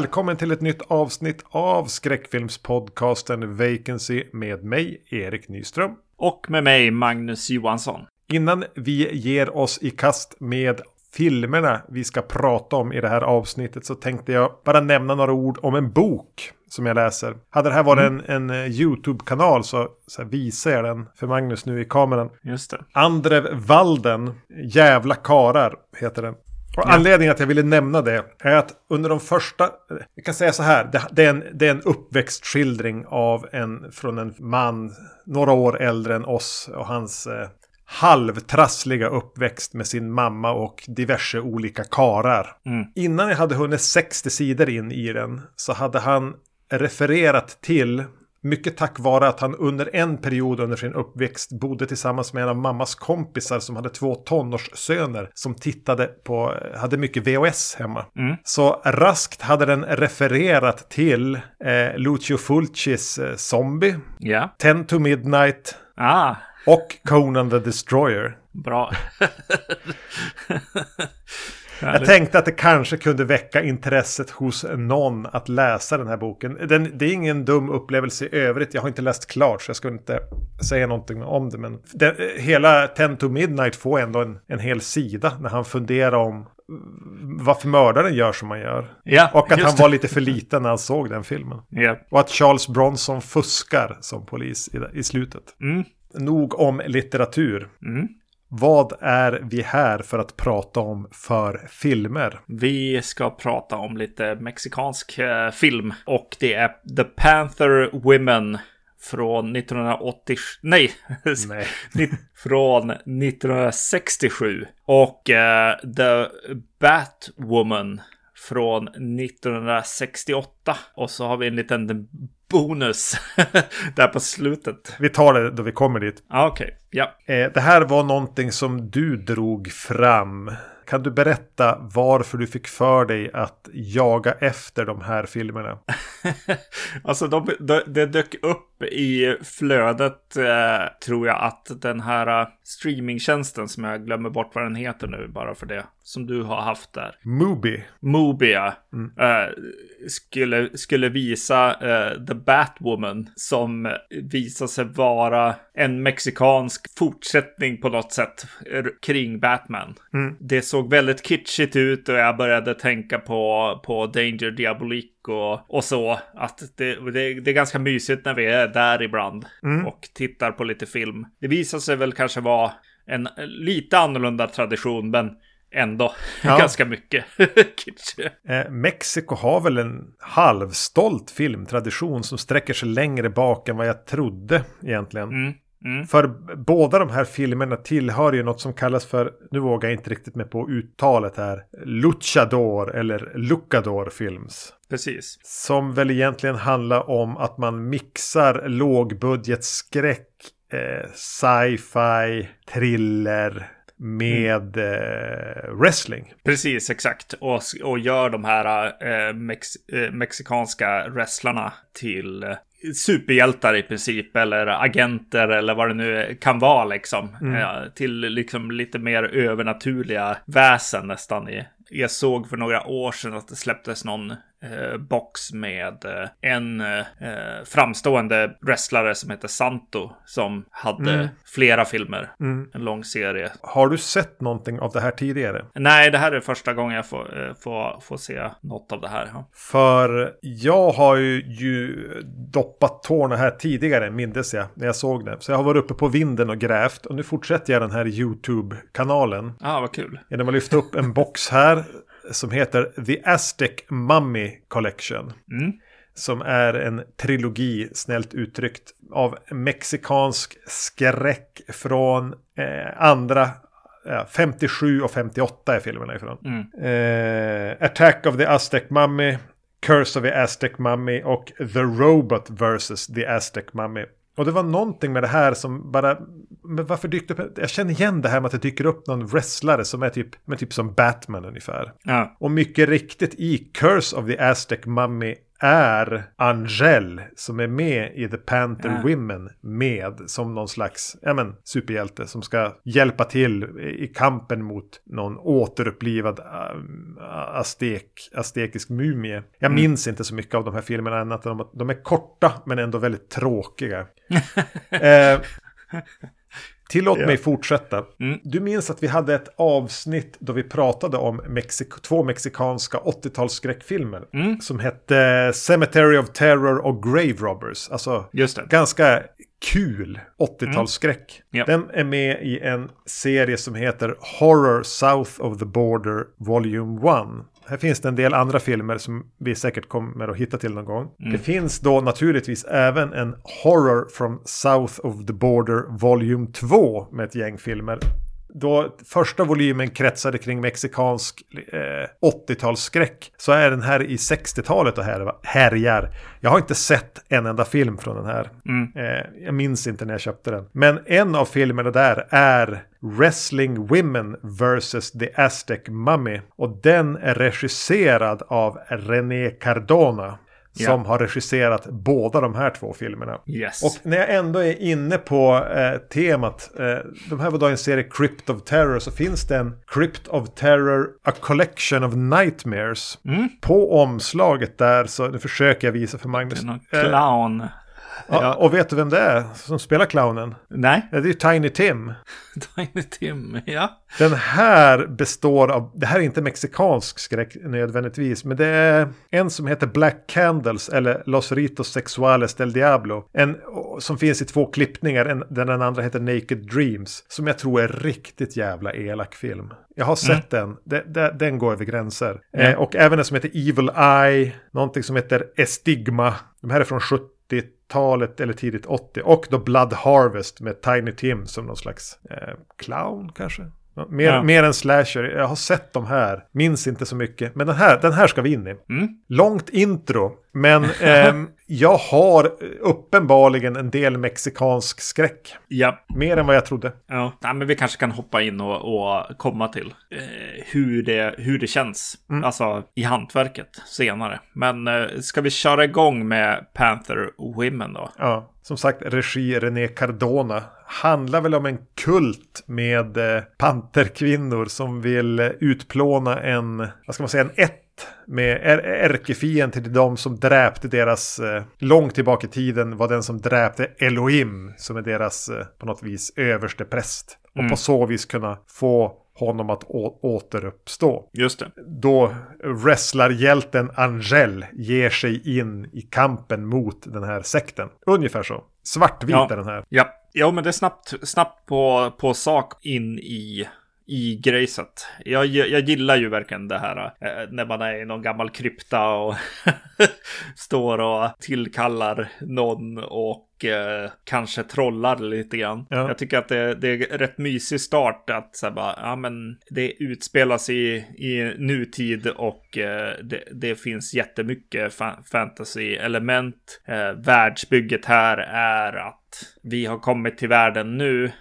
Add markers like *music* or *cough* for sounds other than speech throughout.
Välkommen till ett nytt avsnitt av skräckfilmspodcasten Vacancy med mig, Erik Nyström. Och med mig, Magnus Johansson. Innan vi ger oss i kast med filmerna vi ska prata om i det här avsnittet så tänkte jag bara nämna några ord om en bok som jag läser. Hade det här varit mm. en, en eh, YouTube-kanal så, så visar jag den för Magnus nu i kameran. Just det. Andrev Walden, Jävla karar, heter den. Och ja. anledningen att jag ville nämna det är att under de första, jag kan säga så här, det, det, är, en, det är en uppväxtskildring av en, från en man några år äldre än oss och hans eh, halvtrassliga uppväxt med sin mamma och diverse olika karar. Mm. Innan jag hade hunnit 60 sidor in i den så hade han refererat till mycket tack vare att han under en period under sin uppväxt bodde tillsammans med en av mammas kompisar som hade två tonårssöner som tittade på, hade mycket VHS hemma. Mm. Så raskt hade den refererat till eh, Lucio Fulcis eh, Zombie, yeah. Ten to Midnight ah. och Conan the Destroyer. Bra. *laughs* Jag tänkte att det kanske kunde väcka intresset hos någon att läsa den här boken. Den, det är ingen dum upplevelse i övrigt. Jag har inte läst klart så jag ska inte säga någonting om det. Men den, hela Ten to Midnight får ändå en, en hel sida när han funderar om varför mördaren gör som han gör. Ja, och att han var lite för liten när han såg den filmen. Ja. Och att Charles Bronson fuskar som polis i, i slutet. Mm. Nog om litteratur. Mm. Vad är vi här för att prata om för filmer? Vi ska prata om lite mexikansk eh, film och det är The Panther Women från 1980. Nej, *laughs* Nej. från 1967 och uh, The Batwoman från 1968 och så har vi en liten bonus *laughs* där på slutet. Vi tar det då vi kommer dit. Ah, Okej, okay. ja. Eh, det här var någonting som du drog fram. Kan du berätta varför du fick för dig att jaga efter de här filmerna? *laughs* alltså, de, de, det dök upp i flödet, eh, tror jag, att den här uh, streamingtjänsten som jag glömmer bort vad den heter nu, bara för det, som du har haft där. Mubi. Mubi, ja. Mm. Eh, skulle, skulle visa uh, The Batwoman som visar sig vara en mexikansk fortsättning på något sätt kring Batman. Mm. Det såg väldigt kitschigt ut och jag började tänka på, på Danger Diabolique och, och så. Att det, det, det, är ganska mysigt när vi är där ibland mm. och tittar på lite film. Det visar sig väl kanske vara en lite annorlunda tradition, men ändå *laughs* ja. ganska mycket *laughs* eh, Mexiko har väl en halvstolt filmtradition som sträcker sig längre bak än vad jag trodde egentligen. Mm. Mm. För båda de här filmerna tillhör ju något som kallas för, nu vågar jag inte riktigt med på uttalet här, Luchador eller Lucador Films. Precis. Som väl egentligen handlar om att man mixar lågbudget skräck, eh, sci-fi, thriller, med eh, wrestling. Precis, exakt. Och, och gör de här eh, mex eh, mexikanska wrestlarna till eh, superhjältar i princip. Eller agenter eller vad det nu kan vara liksom. Mm. Eh, till liksom lite mer övernaturliga väsen nästan i. Jag såg för några år sedan att det släpptes någon eh, box med eh, en eh, framstående wrestlare som heter Santo som hade mm. flera filmer. Mm. En lång serie. Har du sett någonting av det här tidigare? Nej, det här är första gången jag får, eh, får, får se något av det här. Ja. För jag har ju, ju doppat tårna här tidigare, mindes jag, när jag såg det. Så jag har varit uppe på vinden och grävt och nu fortsätter jag den här YouTube-kanalen. ah, vad kul. Genom att lyfta upp en box här som heter The Aztec Mummy Collection. Mm. Som är en trilogi, snällt uttryckt, av mexikansk skräck från eh, andra Ja, 57 och 58 är filmerna ifrån. Mm. Eh, Attack of the Aztec Mummy, Curse of the Aztec Mummy och The Robot vs. the Aztec Mummy. Och det var någonting med det här som bara... Men varför dyker det upp? Jag känner igen det här med att det dyker upp någon wrestlare som är typ, men typ som Batman ungefär. Ja. Och mycket riktigt i Curse of the Aztec Mummy är Angel som är med i The Panther Ja. Women med som någon slags ja, men, superhjälte som ska hjälpa till i kampen mot någon återupplivad äh, aztek, aztekisk mumie. Jag Mm. minns inte så mycket av de här filmerna annat än att de är korta men ändå väldigt tråkiga. *laughs* eh, Tillåt Ja. mig fortsätta. Mm. Du minns att vi hade ett avsnitt då vi pratade om Mexik- två mexikanska 80-tals skräckfilmer. Mm. Som hette Cemetery of Terror och Grave Robbers. Alltså Just det. ganska kul 80-talsskräck. Ja. Den är med i en serie som heter Horror South of the Border Volume 1. Här finns det en del andra filmer som vi säkert kommer att hitta till någon gång. Det finns då naturligtvis även en Horror from South of the Border Volume 2 med ett gäng filmer. Då första volymen kretsade kring mexikansk eh, 80-talsskräck så är den här i 60-talet och här, härjar. Jag har inte sett en enda film från den här. Eh, jag minns inte när jag köpte den. Men en av filmerna där är Wrestling Women vs. The Aztec Mummy. Och den är regisserad av René Cardona. Som har regisserat båda de här två filmerna. Yes. Och när jag ändå är inne på eh, temat. Eh, de här var då en serie Crypt of Terror. Så finns det en Crypt of Terror A Collection of Nightmares. Mm. På omslaget där så nu försöker jag visa för Magnus. Någon Eh, clown. Ja, och vet du vem det är som spelar clownen? Nej, det är Tiny Tim. *laughs* Tiny Tim. Ja. Den här består av, det här är inte mexikansk skräck nödvändigtvis, men det är en som heter Black Candles eller Los Ritos Sexuales del Diablo. En som finns i två klippningar, en, den andra heter Naked Dreams, som jag tror är riktigt jävla elak film. Jag har sett den, det, det, den går över gränser. Eh, och även en som heter Evil Eye, någonting som heter Estigma. De här är från 70-talet eller tidigt 80. Och då Blood Harvest med Tiny Tim som någon slags eh, clown kanske. Mer, Ja. mer än slasher. Jag har sett de här. Minns inte så mycket. Men den här, den här ska vi in i. Mm. Långt intro. Men *laughs* ehm, jag har uppenbarligen en del mexikansk skräck. Ja. Mer än vad jag trodde. Ja, Nej, men vi kanske kan hoppa in och, och komma till eh, hur, det, hur det känns. Alltså i hantverket senare. Men eh, ska vi köra igång med Panther Women då? Ja, som sagt, regi René Cardona. Handlar väl om en kult med eh, panterkvinnor som vill eh, utplåna en, vad ska man säga, en ett med är- ärkefienden till de som dräpte deras, eh, långt tillbaka i tiden var den som dräpte Elohim, som är deras eh, på något vis överste präst. Och på så vis kunna få honom att återuppstå. Just det. Då wrestlarhjälten Angel ger sig in i kampen mot den här sekten. Ungefär så. Svartvit Ja. är den här. Ja, ja men det är snabbt, snabbt på, på sak in i, i grejset. Jag, jag gillar ju verkligen det här eh, när man är i någon gammal krypta och *laughs* står och tillkallar någon och eh, kanske trollar lite grann. Ja. Jag tycker att det, det är rätt mysig start att så bara, ja men det utspelas i, i nutid och eh, det, det finns jättemycket fa- fantasy-element. Eh, världsbygget här är att vi har kommit till världen nu.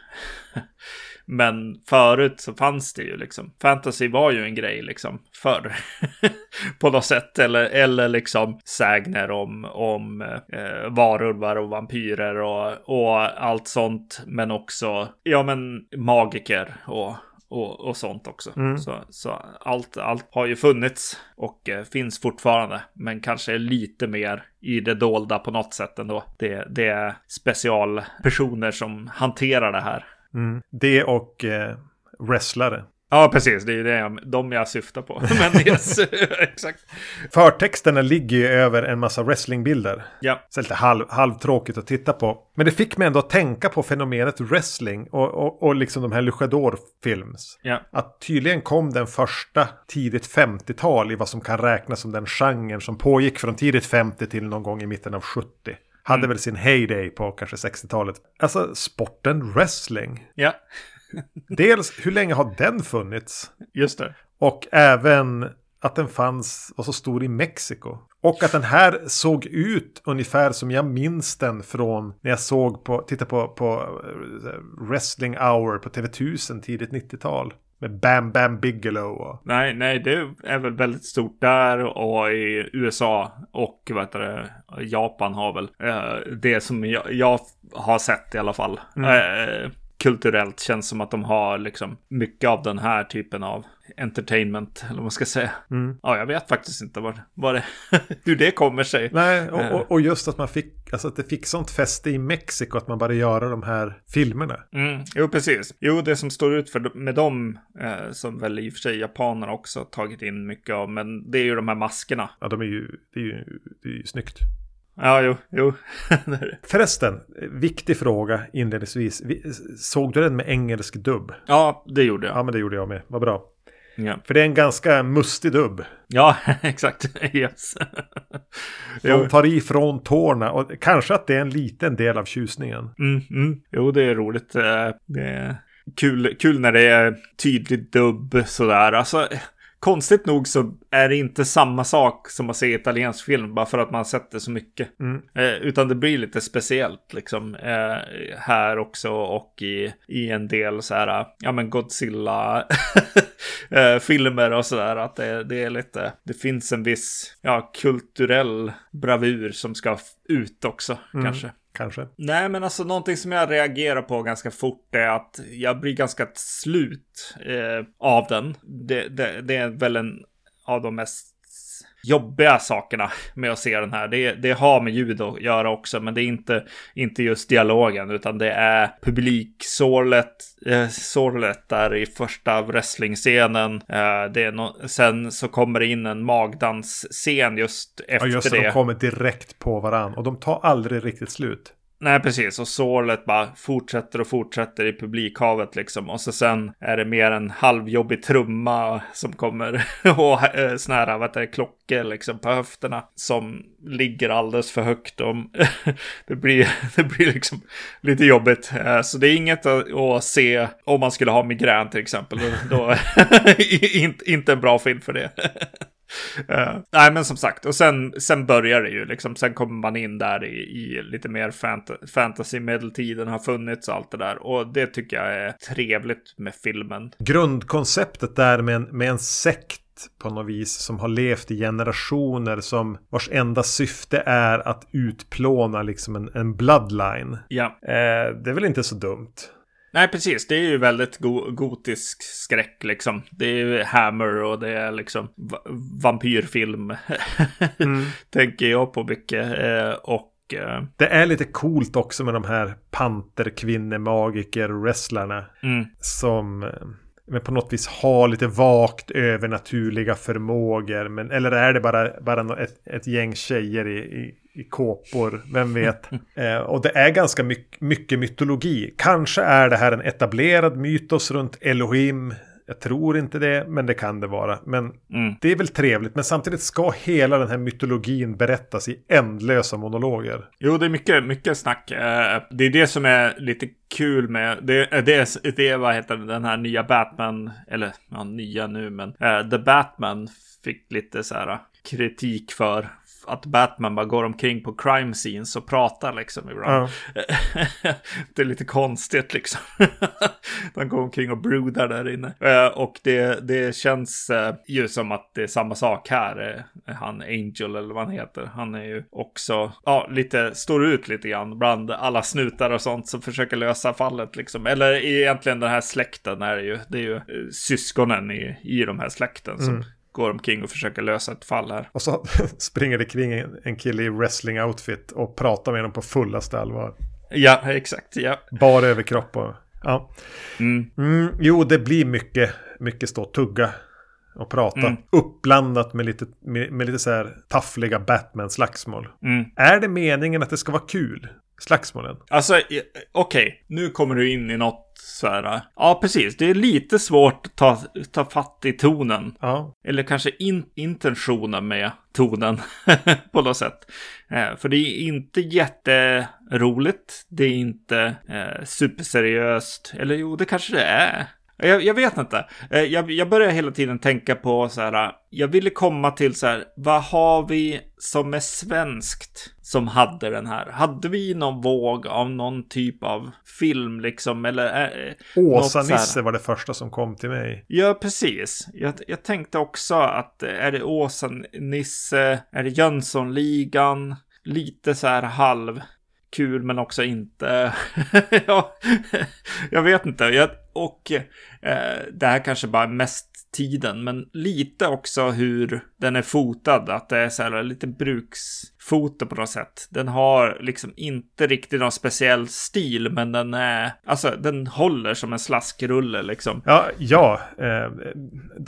*laughs* Men förut så fanns det ju liksom. Fantasy var ju en grej liksom förr. *laughs* på något sätt. Eller, eller liksom sägner om, om eh, varulvar och vampyrer och, och allt sånt. Men också, ja men magiker och, och, och sånt också. Så, så allt, allt har ju funnits och eh, finns fortfarande. Men kanske lite mer i det dolda på något sätt ändå. Det, det är specialpersoner som hanterar det här. Mm. Det och eh, wrestlare. Ja, precis. Det är det jag, de jag syftar på. *laughs* Men yes, *laughs* exakt. Förtexterna ligger ju över en massa wrestlingbilder. Ja, Så lite halv, halvtråkigt att titta på. Men det fick mig ändå att tänka på fenomenet wrestling och, och, och liksom de här Luchador-films. ja, Att tydligen kom den första tidigt 50-tal i vad som kan räknas som den genren som pågick från tidigt 50 till någon gång i mitten av 70. Hade väl sin heyday på kanske 60-talet. Alltså sporten wrestling. ja, *laughs* Dels hur länge har den funnits? just det. Och även att den fanns, var så stor i Mexiko. Och att den här såg ut ungefär som jag minns den från när jag såg på, tittade på, på eh, Wrestling Hour på TV1000 tidigt 90-tal. Med Bam Bam Bigelow. Och... Nej, nej, det är väl väldigt stort där och i USA och vad heter det, Japan har väl eh, det som jag, jag, har sett i alla fall. Mm. Eh, kulturellt känns som att de har liksom mycket av den här typen av entertainment, eller vad man ska säga. Mm. Ja, jag vet faktiskt inte vad, vad det, *laughs* hur det kommer sig. Nej, och, och, och, just att man fick, alltså att det fick sånt fäste i Mexiko att man bara göra de här filmerna. Mm. Jo, precis. Jo, det som står ut för med dem, eh, som väl i och för sig japanerna också tagit in mycket av, men det är ju de här maskerna. Ja, de är ju, det är ju, det är ju snyggt. Ja, jo, jo. *laughs* Förresten, viktig fråga inledningsvis. Såg du den med engelsk dubb? Ja, det gjorde jag. Ja, men det gjorde jag med. Vad bra. Ja. För det är en ganska mustig dubb. Ja, *laughs* exakt. Yes. *laughs* De tar ifrån tårna och kanske att det är en liten del av tjusningen. Mm, mm. Jo, det är roligt. Eh, det är kul, kul när det är tydlig dubb sådär. Alltså, konstigt nog så är det inte samma sak som att se italiensk film bara för att man sett det så mycket. Mm. Eh, utan det blir lite speciellt liksom eh, här också och i, i en del så här, ja men Godzilla *laughs* eh, filmer och sådär. Att det, det är lite, det finns en viss, ja, kulturell bravur som ska ut också mm. kanske kanske? Nej, men alltså någonting som jag reagerar på ganska fort är att jag blir ganska slut eh, av den. Det, det, det, är väl en av de mest jobbiga sakerna med att se den här. Det, det har med ljud att göra också, men det är inte, inte just dialogen, utan det är publiksålet eh, sorlet där i första wrestlingscenen. Eh, det är no sen så kommer det in en magdansscen just efter ja, just det. De kommer direkt på varandra och de tar aldrig riktigt slut. Nej, precis. Och sålet bara fortsätter och fortsätter i publikhavet liksom. Och så sen är det mer en halvjobbig trumma som kommer *laughs* och eh, sån här, vad heter det, klockor liksom på höfterna som ligger alldeles för högt. Om *laughs* det, blir, *laughs* det blir liksom lite jobbigt. Eh, så det är inget att, att se om man skulle ha migrän till exempel. Då, inte, inte en bra film för det. Uh, *laughs* nej, men som sagt, och sen, sen börjar det ju liksom. Sen kommer man in där i, i lite mer fant fantasy, medeltiden har funnits och allt det där. Och det tycker jag är trevligt med filmen. Grundkonceptet där med en, med en sekt på något vis som har levt i generationer som vars enda syfte är att utplåna liksom en, en bloodline. Ja. Eh, det är väl inte så dumt. Nej, precis. Det är ju väldigt go gotisk skräck liksom. Det är ju Hammer och det är liksom vampyrfilm. *laughs* mm. Tänker jag på mycket. Eh, och eh, det är lite coolt också med de här panterkvinnemagiker wrestlarna. Mm. Som eh, men på något vis har lite vagt övernaturliga förmågor. Men, eller är det bara, bara ett, ett gäng tjejer i, i, i kåpor? Vem vet? *laughs* eh, och det är ganska mycket, mycket mytologi. Kanske är det här en etablerad mytos runt Elohim. Jag tror inte det, men det kan det vara. Men mm. det är väl trevligt. Men samtidigt ska hela den här mytologin berättas i ändlösa monologer. Jo, det är mycket, mycket snack. Eh, det är det som är lite kul med det. Det är, det är vad heter den här nya Batman. Eller ja, nya nu, men uh, The Batman fick lite så här kritik för att Batman bara går omkring på crime scenes och pratar liksom ibland. Ja. *laughs* det är lite konstigt liksom. *laughs* Han går omkring och brudar där inne. Eh, och det, det känns eh, ju som att det är samma sak här. Eh, han Angel eller vad han heter. Han är ju också, ja, lite, står ut lite grann bland alla snutar och sånt som försöker lösa fallet liksom. Eller egentligen den här släkten är det ju. Det är ju syskonen i, i de här släkten som mm går omkring och försöker lösa ett fall här. Och så *laughs* springer det kring en kille i wrestling-outfit och pratar med dem på fullaste allvar. Ja, exakt. Ja. Bara överkropp och... Ja. Mm. Mm, jo, det blir mycket, mycket stå och tugga och prata. Mm. Uppblandat med lite, med, med lite så här taffliga Batman-slagsmål. Mm. Är det meningen att det ska vara kul? Slagsmålen? Alltså, okej. Okay. Nu kommer du in i något så här. Ja, precis. Det är lite svårt att ta, ta fatt i tonen. Ja. Eller kanske in, intentionen med tonen *laughs* på något sätt. Eh, för det är inte jätteroligt. Det är inte eh, superseriöst. Eller jo, det kanske det är. Jag, jag vet inte. Eh, jag, jag börjar hela tiden tänka på så här. Jag ville komma till så här. Vad har vi som är svenskt som hade den här? Hade vi någon våg av någon typ av film liksom? Eller? Äh, Åsa-Nisse var det första som kom till mig. Ja, precis. Jag, jag tänkte också att är det Åsa-Nisse? Är det Jönssonligan? Lite så här halv kul men också inte. *laughs* ja, jag vet inte. Jag, och eh, det här kanske bara är mest tiden, men lite också hur den är fotad. Att det är så här lite bruksfoto på något sätt. Den har liksom inte riktigt någon speciell stil, men den är, alltså den håller som en slaskrulle liksom. Ja, ja. Eh,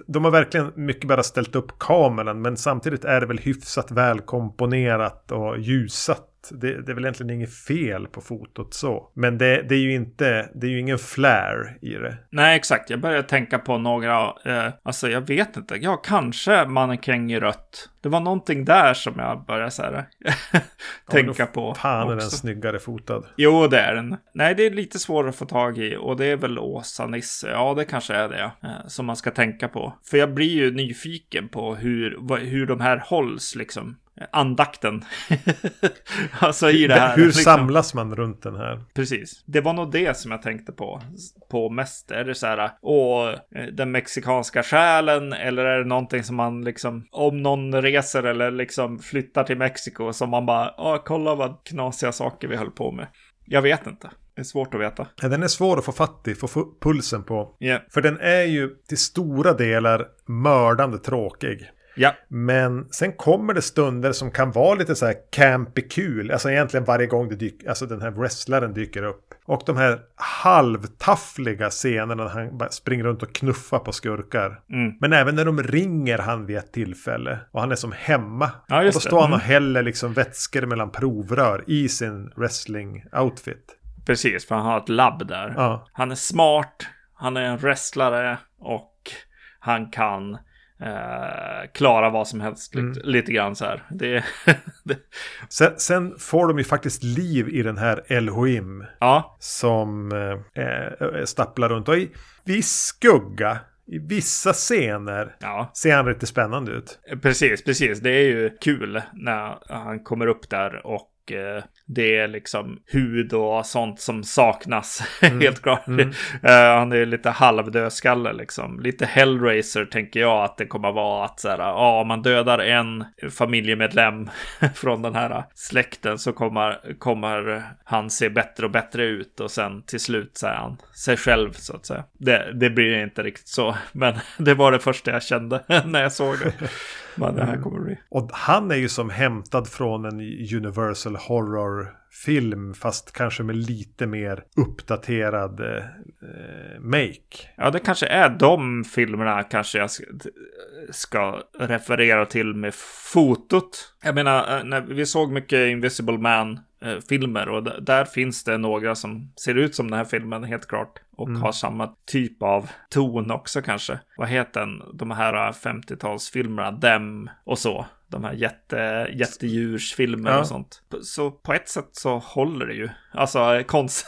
de har verkligen mycket bara ställt upp kameran, men samtidigt är det väl hyfsat välkomponerat och ljusat det, det, är väl egentligen inget fel på fotot så. Men det, det, är ju inte, det är ju ingen flare i det. Nej, exakt. Jag börjar tänka på några, eh, alltså jag vet inte, ja kanske mannekäng i rött. Det var någonting där som jag började så här, *laughs* tänka ja, på. Fan är den snyggare fotad. Jo, det är den. Nej, det är lite svårare att få tag i och det är väl Åsa-Nisse. Ja, det kanske är det eh, som man ska tänka på. För jag blir ju nyfiken på hur, hur de här hålls liksom andakten. *laughs* alltså i det här. Hur liksom. samlas man runt den här? Precis. Det var nog det som jag tänkte på. På mest. Är det så här, åh, den mexikanska själen eller är det någonting som man liksom, om någon reser eller liksom flyttar till Mexiko som man bara, åh, kolla vad knasiga saker vi höll på med. Jag vet inte. Det är svårt att veta. Ja, den är svår att få fatt i, få pulsen på. Yeah. För den är ju till stora delar mördande tråkig. Ja. Men sen kommer det stunder som kan vara lite så här campy kul. Alltså egentligen varje gång det dyker, alltså den här wrestlaren dyker upp. Och de här halvtaffliga scenerna när han springer runt och knuffar på skurkar. Mm. Men även när de ringer han vid ett tillfälle. Och han är som hemma. Ja, och då står han och mm. häller liksom vätskor mellan provrör i sin wrestling-outfit. Precis, för han har ett labb där. Ja. Han är smart, han är en wrestlare och han kan eh, klara vad som helst mm. lite, lite grann så här. Det, *laughs* det. Sen, sen, får de ju faktiskt liv i den här Elohim. Ja. Som eh, eh, stapplar runt. Och i viss skugga i vissa scener ja. ser han lite spännande ut. Precis, precis. Det är ju kul när han kommer upp där och eh, det är liksom hud och sånt som saknas. *laughs* Mm. Helt klart. Mm. Uh, han är lite halvdödskalle liksom. Lite Hellraiser tänker jag att det kommer vara att så här, ja, man dödar en familjemedlem *laughs* från den här släkten så kommer, kommer han se bättre och bättre ut och sen till slut så är han sig själv så att säga. Det, det blir inte riktigt så, *laughs* men det var det första jag kände när jag såg det. Vad det här kommer bli. Och han är ju som hämtad från en Universal Horror film fast kanske med lite mer uppdaterad eh, make. Ja, det kanske är de filmerna kanske jag ska referera till med fotot. Jag menar, eh, när vi såg mycket Invisible Man eh, filmer och där finns det några som ser ut som den här filmen helt klart och mm. har samma typ av ton också kanske. Vad heter den? De här 50-talsfilmerna, Dem och så de här jätte, jättedjursfilmer ja. och sånt. Så på ett sätt så håller det ju. Alltså konst,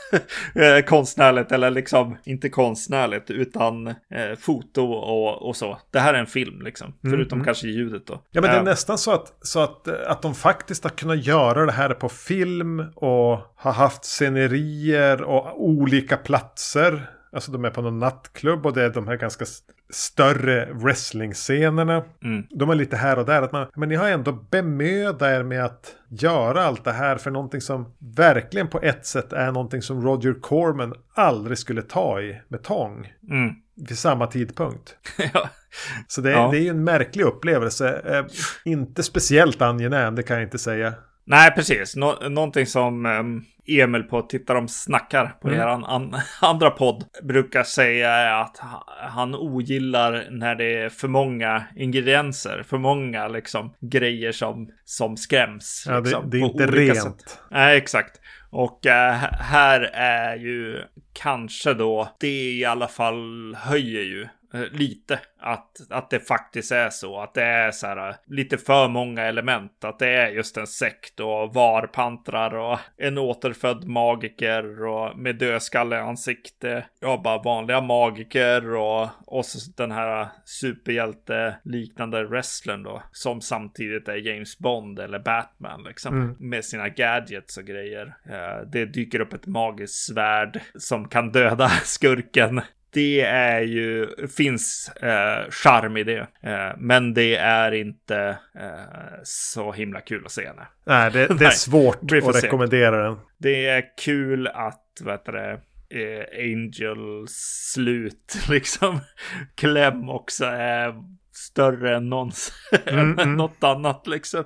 eh, *laughs* konstnärligt eller liksom inte konstnärligt utan eh, foto och, och så. Det här är en film liksom. Mm. Förutom mm. kanske ljudet då. Ja men det är nästan så att, så att, att de faktiskt har kunnat göra det här på film och har haft scenerier och olika platser. Alltså de är på någon nattklubb och det är de här ganska större wrestling-scenerna. Mm. De är lite här och där. Att man, men ni har ändå bemödat er med att göra allt det här för någonting som verkligen på ett sätt är någonting som Roger Corman aldrig skulle ta i med tång. Mm. Vid samma tidpunkt. *laughs* ja. Så det, ja. det är ju en märklig upplevelse. Eh, inte speciellt angenäm, det kan jag inte säga. Nej, precis. Nå någonting som um, Emil på Titta de snackar på mm. er an andra podd brukar säga att han ogillar när det är för många ingredienser, för många liksom grejer som, som skräms. Ja, liksom, det, det, är inte rent. Sätt. Nej, exakt. Och äh, här är ju kanske då, det i alla fall höjer ju lite. Att, att det faktiskt är så. Att det är så här lite för många element. Att det är just en sekt och varpantrar och en återfödd magiker och med dödskalle ansikte. Ja, bara vanliga magiker och, och så den här superhjälte liknande wrestlern då. Som samtidigt är James Bond eller Batman liksom. Mm. Med sina gadgets och grejer. Det dyker upp ett magiskt svärd som kan döda *laughs* skurken det är ju, finns eh, charm i det. Eh, men det är inte eh, så himla kul att se. Nej, nej det, det är *laughs* svårt att rekommendera den. Det är kul att, vad heter det, eh, Angel slut *laughs* liksom. Kläm också är större än någonsin. *laughs* Mm, mm. något annat liksom.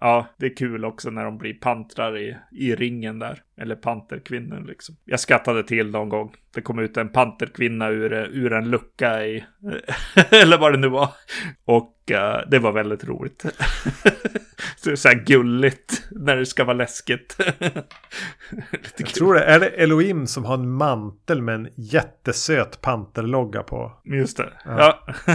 Ja, det är kul också när de blir pantrar i, i ringen där. Eller panterkvinnor liksom. Jag skattade till någon gång. Det kom ut en panterkvinna ur, ur en lucka i... *laughs* eller vad det nu var. Och uh, det var väldigt roligt. *laughs* så det är så här gulligt när det ska vara läskigt. *laughs* jag tror det. Är det Elohim som har en mantel med en jättesöt panterlogga på? Just det. Ja. ja.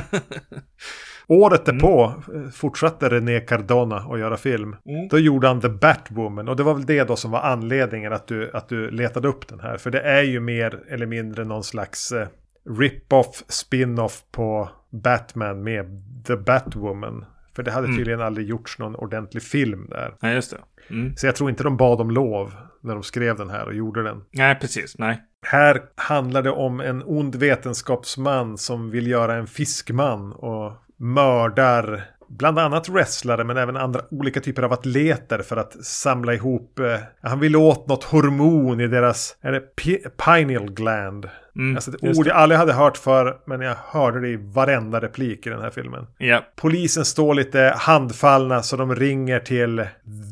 Året därpå mm. fortsatte René Cardona att göra film. Mm. Då gjorde han The Batwoman. Och det var väl det då som var anledningen att du, att du letade upp den här. För det är ju mer eller mindre någon slags eh, rip-off, spin-off på Batman med The Batwoman. För det hade mm. tydligen aldrig gjorts någon ordentlig film där. Nej, just det. Mm. Så jag tror inte de bad om lov när de skrev den här och gjorde den. Nej, precis. Nej. Här handlar det om en ond vetenskapsman som vill göra en fiskman och mördar bland annat wrestlare men även andra olika typer av atleter för att samla ihop. Eh, han vill åt något hormon i deras, är det pineal gland? Mm, alltså ett ord jag aldrig hade hört för men jag hörde det i varenda replik i den här filmen. Yeah. Polisen står lite handfallna så de ringer till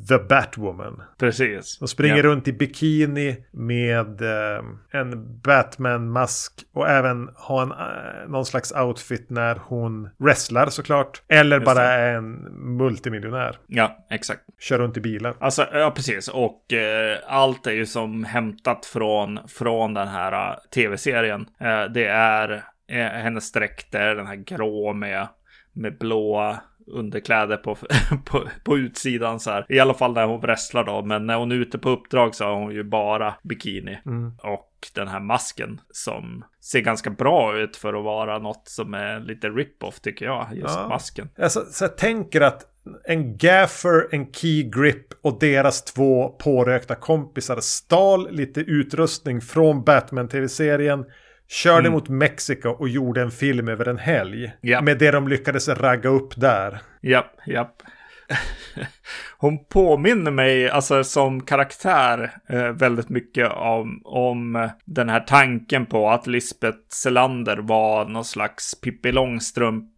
The Batwoman. Precis. De springer yeah. runt i bikini med eh, en Batman-mask och även har en, eh, någon slags outfit när hon wrestlar såklart. Eller Just bara är en multimiljonär. Ja, exakt. Kör runt i bilar. Alltså, ja precis. Och eh, allt är ju som hämtat från, från den här tv-serien serien. Eh, det är eh, hennes dräkter, den här grå med, med blåa underkläder på, *laughs* på, på utsidan så här. I alla fall när hon wrestlar då. Men när hon är ute på uppdrag så har hon ju bara bikini. Mm. Och den här masken som ser ganska bra ut för att vara något som är lite rip-off tycker jag. Just ja. masken. Alltså, så jag tänker att en gaffer, en key grip och deras två pårökta kompisar stal lite utrustning från Batman-tv-serien. Körde mm. mot Mexiko och gjorde en film över en helg. Yep. Med det de lyckades ragga upp där. Japp, japp. *laughs* Hon påminner mig, alltså som karaktär, eh, väldigt mycket om, om den här tanken på att Lisbeth Selander var någon slags Pippi Långstrump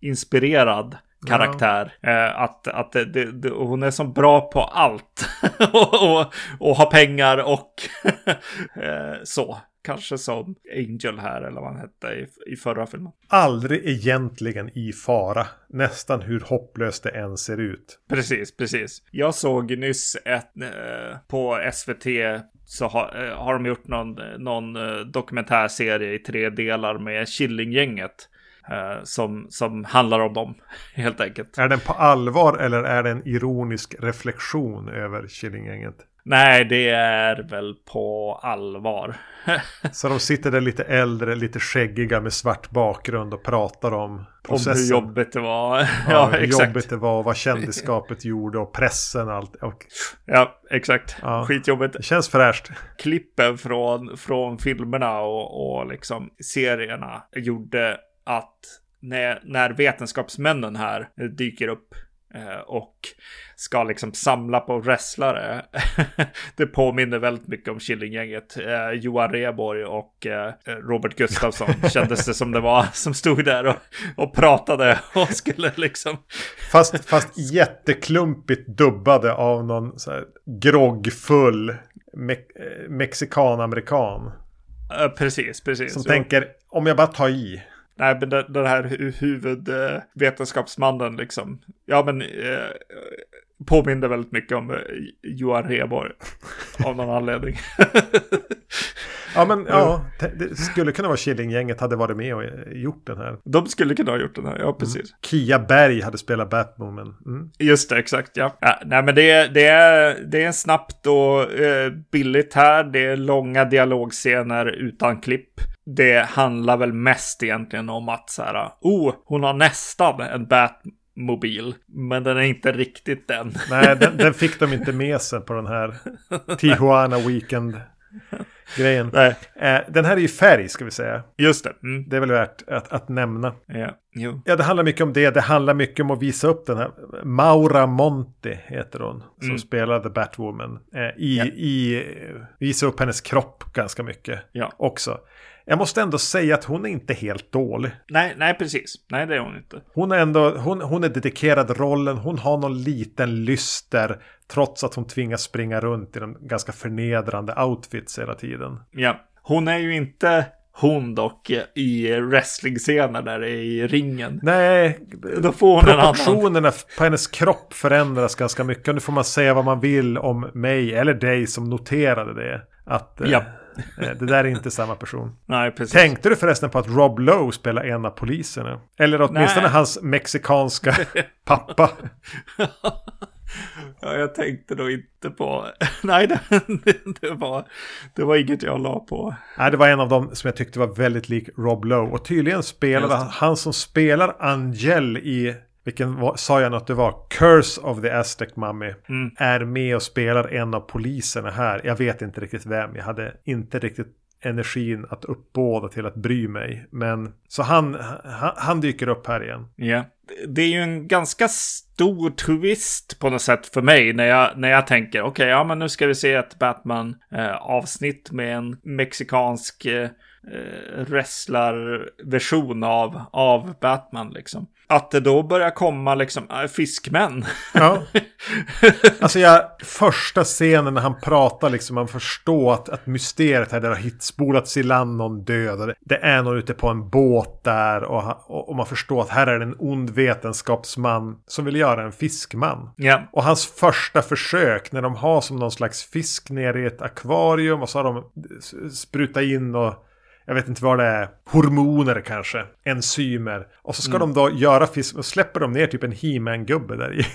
inspirerad karaktär. Ja. Eh, att att det, det, hon är så bra på allt. *laughs* och, och, och har pengar och *laughs* eh, så. Kanske som Angel här eller vad han hette i, i förra filmen. Aldrig egentligen i fara. Nästan hur hopplöst det än ser ut. Precis, precis. Jag såg nyss ett eh, på SVT så har, eh, har de gjort någon, någon eh, dokumentärserie i tre delar med Killinggänget. Eh, som, som handlar om dem, *laughs* helt enkelt. Är den på allvar eller är det en ironisk reflektion över Killinggänget? Nej, det är väl på allvar. *laughs* så de sitter där lite äldre, lite skäggiga med svart bakgrund och pratar om processen. Om hur jobbigt det var. ja, *laughs* ja hur exakt. jobbigt det var, vad kändisskapet gjorde och pressen och allt. Och... Ja, exakt. Ja. Skitjobbigt. Det känns fräscht. Klippen från, från filmerna och, och liksom serierna gjorde att när, när vetenskapsmännen här dyker upp eh, och ska liksom samla på wrestlare. *laughs* det påminner väldigt mycket om Killinggänget. Eh, Johan Reborg och eh, Robert Gustafsson *laughs* kändes det som det var som stod där och, och pratade och skulle liksom. fast, fast jätteklumpigt dubbade av någon så här groggfull me eh, mexikan-amerikan. Uh, precis, precis. Som jo. tänker, om jag bara tar i. Nej, men den, den här huvudvetenskapsmannen liksom. Ja, men eh, påminner väldigt mycket om eh, Johan Rheborg. *laughs* av någon anledning. Ja, men ja, det skulle kunna vara Killinggänget hade varit med och gjort den här. De skulle kunna ha gjort den här, ja precis. Mm. Kia Berg hade spelat Batwoman. Mm. Just det, exakt, ja. ja. nej, men det, det, är, det är snabbt och eh, billigt här. Det är långa dialogscener utan klipp. Det handlar väl mest egentligen om att så här, oh, hon har nästan en Batman mobil. Men den är inte riktigt den. *laughs* Nej, den, den, fick de inte med sig på den här *laughs* Tijuana Weekend. Grejen. Nej. Eh, den här är ju färg ska vi säga. Just det. Mm. Det är väl värt att, att nämna. Ja. Jo. ja, det handlar mycket om det. Det handlar mycket om att visa upp den här. Maura Monti heter hon. Som mm. spelar The Batwoman. Eh, i, ja. i, visa upp hennes kropp ganska mycket. Ja. Också jag måste ändå säga att hon är inte helt dålig. Nej, nej precis. Nej, det är hon inte. Hon är ändå, hon, hon är dedikerad rollen. Hon har någon liten lyster. Trots att hon tvingas springa runt i de ganska förnedrande outfits hela tiden. Ja, hon är ju inte hon dock i wrestling-scener där i ringen. Nej, då får hon proportionerna på hennes kropp förändras ganska mycket. Nu får man säga vad man vill om mig eller dig som noterade det. Att, ja. Eh, det där är inte samma person. Nej, precis. Tänkte du förresten på att Rob Lowe spelar en av poliserna? Eller åtminstone Nej. hans mexikanska *laughs* pappa. ja, jag tänkte då inte på... *laughs* Nej, det, *laughs* det, var, det var inget jag la på. Nej, det var en av dem som jag tyckte var väldigt lik Rob Lowe. Och tydligen spelade han som spelar Angel i vilken var, sa jag att det var? Curse of the Aztec Mummy. Mm. Är med och spelar en av poliserna här. Jag vet inte riktigt vem. Jag hade inte riktigt energin att uppbåda till att bry mig. Men så han, han, han dyker upp här igen. Ja. Det är ju en ganska stor twist på något sätt för mig när jag, när jag tänker okej, okay, ja men nu ska vi se ett Batman-avsnitt eh, med en mexikansk eh, eh, wrestlarversion av, av Batman liksom. Att det då börjar komma liksom äh, fiskmän. Ja. *laughs* Alltså jag, första scenen när han pratar liksom, man förstår att, att mysteriet här, där har hitspolats i land någon död. Det, är någon ute på en båt där och, och, och, man förstår att här är det en ond vetenskapsman som vill göra en fiskman. Ja. Och hans första försök när de har som någon slags fisk nere i ett akvarium och så har de sprutat in och jag vet inte vad det är, hormoner kanske, enzymer. Och så ska mm. de då göra fisk och släpper de ner typ en He-Man-gubbe där i.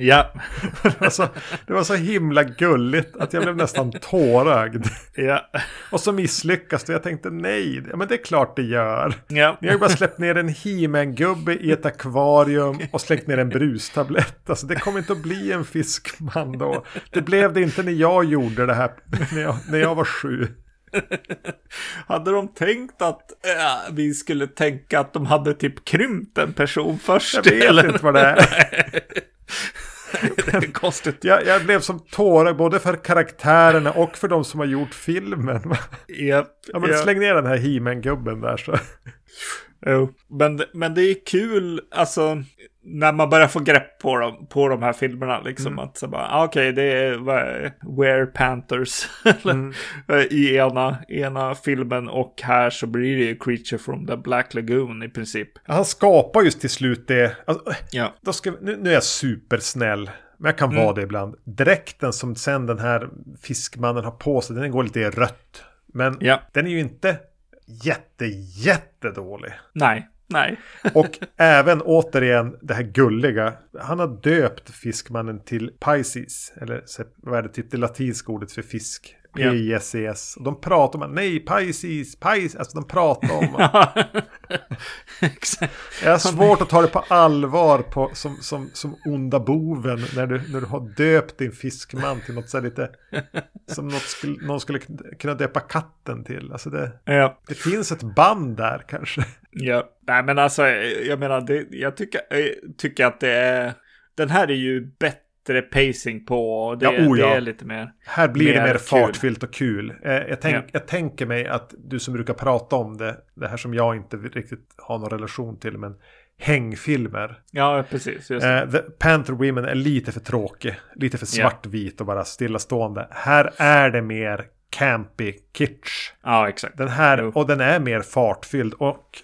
Ja. *laughs* det, var så, det var så himla gulligt att jag blev nästan tårögd. Ja. Och så misslyckas det. Jag tänkte nej, ja, men det är klart det gör. Ja. Ni har ju bara släppt ner en He-Man-gubbe i ett akvarium och slängt ner en brustablett. Alltså det kommer inte att bli en fiskman då. Det blev det inte när jag gjorde det här, när jag, när jag var sju. *laughs* hade de tänkt att äh, vi skulle tänka att de hade typ krympt en person först? Jag vet eller? inte vad det är. *laughs* det är konstigt. Jag, jag blev som tårar både för karaktärerna och för de som har gjort filmen. Yep, ja, men yep. Släng ner den här He-Man-gubben där så. Jo, men, men det är kul, alltså när man börjar få grepp på dem, på de här filmerna. Liksom mm. att så bara, ah, okej, okay, det är Were Panthers *laughs* mm. i ena, ena filmen och här så blir det ju Creature from the Black Lagoon i princip. Han skapar just till slut det. Alltså, ja. då ska, nu, nu är jag supersnäll. Men jag kan mm. vara det ibland. Dräkten som sen den här fiskmannen har på sig, den går lite i rött. Men ja. den är ju inte jätte, jättedålig. Nej, nej. *laughs* och även återigen det här gulliga. Han har döpt fiskmannen till Pisces. Eller vad är det, typ det latinska ordet för fisk. P-I-S-E-S. Och de pratar om, nej, Pisces, Pisces. Alltså de pratar om. *laughs* Jag har svårt att ta det på allvar på, som, som, som onda boven. När du, när du har döpt din fiskman till något så lite. Som något skulle, någon skulle kunna döpa katten till. Alltså det, ja. det finns ett band där kanske. Ja, nej men alltså jag menar, det, jag tycker, jag tycker att det är. Den här är ju bättre bättre pacing på. Det, ja, oh ja. det är lite mer. Här blir mer det mer fartfyllt och kul. Eh, jag, tänk, ja. jag tänker mig att du som brukar prata om det, det här som jag inte riktigt har någon relation till, men hängfilmer. Ja, precis. Just uh, The Panther Women är lite för tråkig. Lite för svartvit och bara stillastående. Här är det mer campy kitsch. Ja, exakt. Den här, och den är mer fartfylld. Och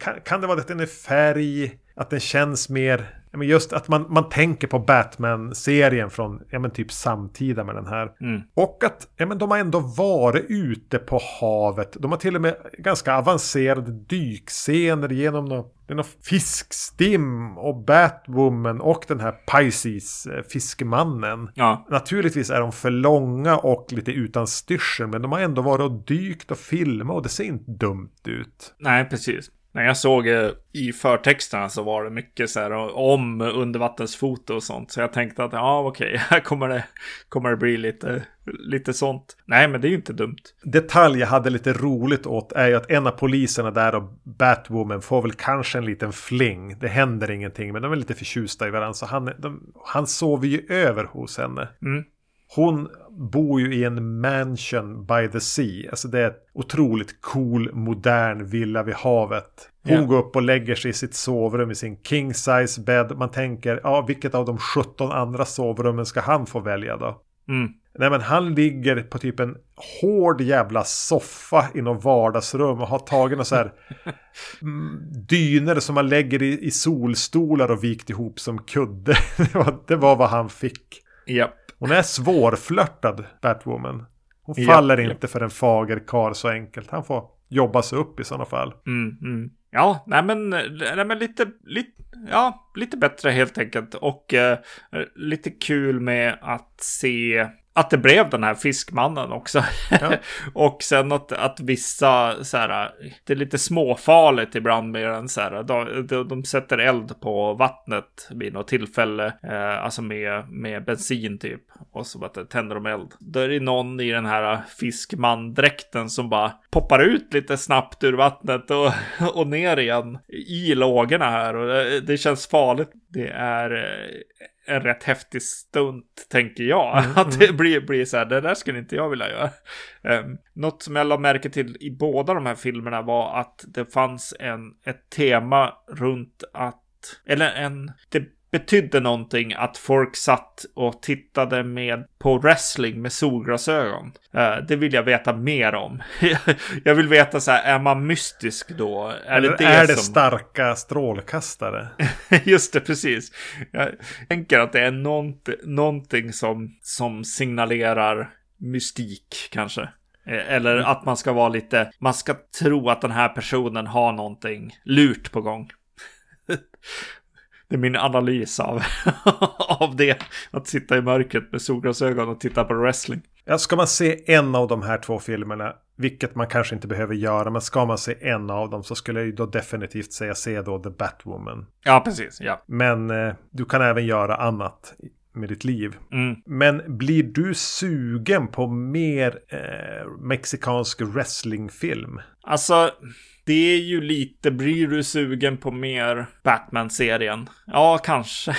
kan, kan det vara att den är färg? Att den känns mer men just att man, man tänker på Batman-serien från ja, men typ samtida med den här. Mm. Och att ja, men de har ändå varit ute på havet. De har till och med ganska avancerade dykscener genom något, det är något fiskstim och Batwoman och den här Pisces, eh, fiskemannen. Ja, Naturligtvis är de för långa och lite utan styrsel men de har ändå varit och dykt och filmat och det ser inte dumt ut. nej precis. När jag såg eh, i förtexterna så var det mycket så här om undervattensfoto och sånt. Så jag tänkte att ja okej, *laughs* här kommer det, kommer det bli lite, lite sånt. Nej men det är ju inte dumt. Detalj jag hade lite roligt åt är ju att en av poliserna där och Batwoman får väl kanske en liten fling. Det händer ingenting men de är lite förtjusta i varandra så han, de, han sover ju över hos henne. Mm. Hon bor ju i en mansion by the sea. Alltså det är ett otroligt cool modern villa vid havet. Hon Ja. går upp och lägger sig i sitt sovrum i sin king size bed. Man tänker, ja vilket av de 17 andra sovrummen ska han få välja då? Mm. Nej men han ligger på typ en hård jävla soffa i något vardagsrum och har tagit några så här *laughs* mm, dyner som man lägger i, i solstolar och vikt ihop som kudde. *laughs* Det var, det var vad han fick. Japp. Hon är svårflörtad, Batwoman. Hon Ja, faller ja. inte för en fager karl så enkelt. Han får jobba sig upp i sådana fall. Mm, mm. Ja, nej men, nej men lite, lite, ja, lite bättre helt enkelt. Och eh, lite kul med att se att det blev den här fiskmannen också. Ja. *laughs* och sen att, att vissa så här, det är lite småfarligt ibland med den så här, de, de, de sätter eld på vattnet vid något tillfälle, eh, alltså med, med bensin typ. Och så bara tänder de eld. Då är det någon i den här fiskmandräkten som bara poppar ut lite snabbt ur vattnet och, *laughs* och ner igen i lågorna här. Och det, det känns farligt. Det är eh, en rätt häftig stunt, tänker jag. *laughs* Att det blir, blir så här, det där skulle inte jag vilja göra. Um, något som jag la märke till i båda de här filmerna var att det fanns en, ett tema runt att, eller en, det betydde någonting att folk satt och tittade med på wrestling med solglasögon. Eh, det vill jag veta mer om. *laughs* jag vill veta så här, är man mystisk då? Är Eller det det är det som... starka strålkastare? *laughs* Just det, precis. Jag tänker att det är nånt, någonting som, som signalerar mystik kanske. Eh, Eller att man ska vara lite, man ska tro att den här personen har någonting lurt på gång. *laughs* Det är min analys av, *laughs* av det. Att sitta i mörkret med solglasögon och titta på wrestling. Ja, ska man se en av de här två filmerna, vilket man kanske inte behöver göra, men ska man se en av dem så skulle jag ju då definitivt säga se då The Batwoman. Ja, precis. Ja. Men eh, du kan även göra annat med ditt liv. Mm. Men blir du sugen på mer eh, mexikansk wrestlingfilm? Alltså, det är ju lite, blir du sugen på mer Batman-serien? Ja, kanske.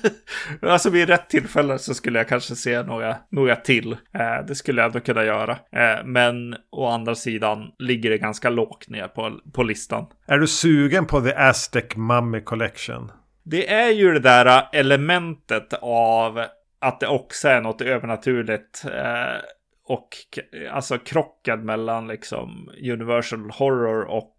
*laughs* alltså vid rätt tillfälle så skulle jag kanske se några, några till. Eh, det skulle jag ändå kunna göra. Eh, men å andra sidan ligger det ganska lågt ner på, på listan. Är du sugen på The Aztec Mummy Collection? Det är ju det där elementet av att det också är något övernaturligt. Eh, och alltså krocken mellan liksom Universal Horror och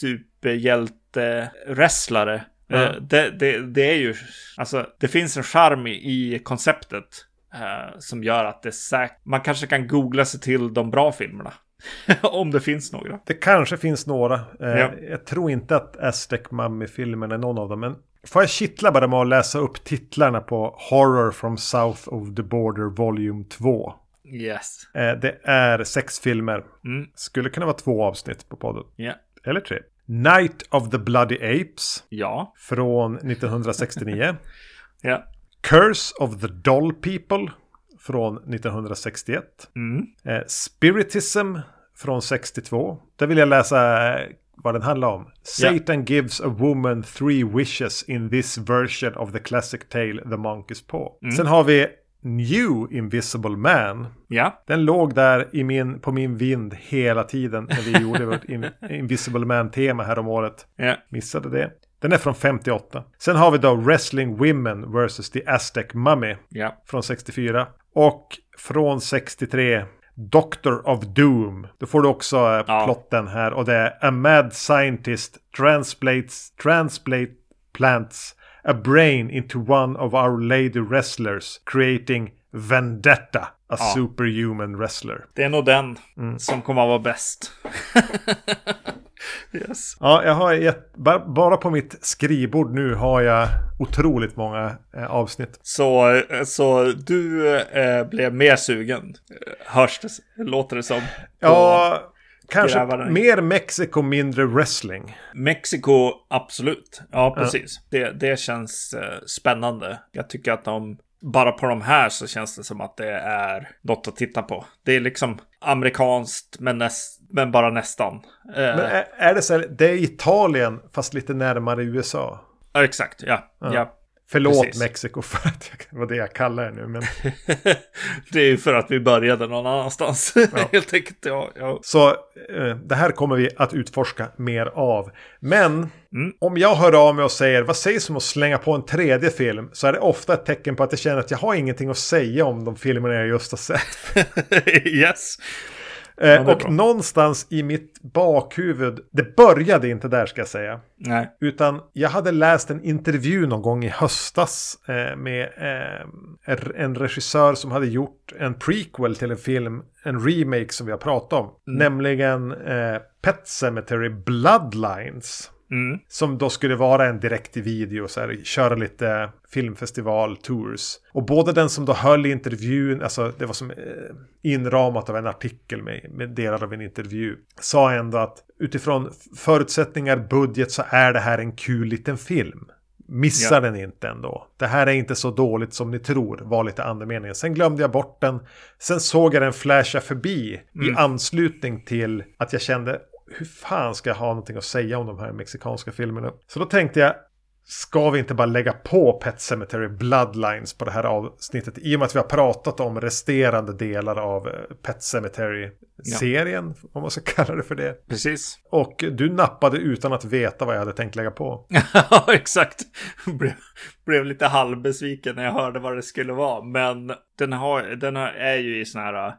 superhjälte-wrestlare. Ja. Eh, det, det, det är ju, alltså det finns en charm i, i konceptet. eh, som gör att det är säkert, man kanske kan googla sig till de bra filmerna. *laughs* Om det finns några. Det kanske finns några. Eh, Ja. Jag tror inte att Aztec Mummy-filmen är någon av dem. Men får jag kittla bara med att läsa upp titlarna på Horror from South of the Border Volume 2. Yes. Eh, det är sex filmer. Mm. Skulle kunna vara två avsnitt på podden. Ja. Eller tre. Night of the Bloody Apes Ja. från 1969. *laughs* Ja. Curse of the Doll People från 1961. Mm. Eh, Spiritism från 62. Där vill jag läsa eh, vad den handlar om. Satan gives a woman three wishes in this version of the classic tale The Monkey's Paw. Sen har vi New Invisible Man. Ja. Den låg där i min, på min vind hela tiden när vi *laughs* gjorde vårt in, Invisible Man-tema här om året. Ja. Missade det. Den är från 58. Sen har vi då Wrestling Women vs. The Aztec Mummy Ja. från 64. Och från 63 Doctor of Doom. Då får du också eh, Ja. plotten här. Och det är A mad scientist translates, translate plants a brain into one of our lady wrestlers creating Vendetta, a Ja. superhuman wrestler. Det är nog den Mm. som kommer att vara bäst. *laughs* yes. Ja, jag har gett, ba- bara på mitt skrivbord nu har jag otroligt många eh, avsnitt. Så, så du eh, blev mer sugen, eh, hörs det, låter det som. Ja, kanske grävaren. mer Mexiko, mindre wrestling. Mexiko, absolut. Ja, precis. Det, det känns eh, spännande. Jag tycker att de, bara på de här så känns det som att det är något att titta på. Det är liksom amerikanskt, men, näst, men bara nästan. Eh, Men är, är det så här, det är Italien fast lite närmare USA. ja, exakt, ja. ja. Förlåt Precis. Mexiko *laughs* för att jag, det var det jag kallar det nu. Men, *laughs* det är ju för att vi började någon annanstans. *laughs* Helt enkelt, ja. ja. så eh, det här kommer vi att utforska mer av. Men Mm. om jag hör av mig och säger vad sägs om att slänga på en tredje film så är det ofta ett tecken på att jag känner att jag har ingenting att säga om de filmerna jag just har sett. yes. Eh, det är och bra. någonstans i mitt bakhuvud, det började inte där ska jag säga. Nej. Utan jag hade läst en intervju någon gång i höstas eh, med eh, en regissör som hade gjort en prequel till en film, en remake som vi har pratat om. Nämligen eh, Pet Cemetery Bloodlines. Mm. Som då skulle vara en direkt i video, så här, köra lite filmfestival-tours. Och både den som då höll intervjun, alltså det var som eh, inramat av en artikel med, med delar av en intervju, sa ändå att utifrån förutsättningar, budget, så är det här en kul liten film. Missa Ja. den inte ändå. Det här är inte så dåligt som ni tror, var lite andemeningen. Sen glömde jag bort den. Sen såg jag den flasha förbi i anslutning till att jag kände hur fan ska jag ha någonting att säga om de här mexikanska filmerna? Så då tänkte jag, ska vi inte bara lägga på Pet Cemetery Bloodlines på det här avsnittet? I och med att vi har pratat om resterande delar av eh, Pet Cemetery-serien, om man ska *laughs* kalla det för det. Precis. Och du nappade utan att veta vad jag hade tänkt lägga på. *laughs* Ja, exakt. Blev, blev lite halvbesviken när jag hörde vad det skulle vara. Men den, har, den har, är ju i sån här eh,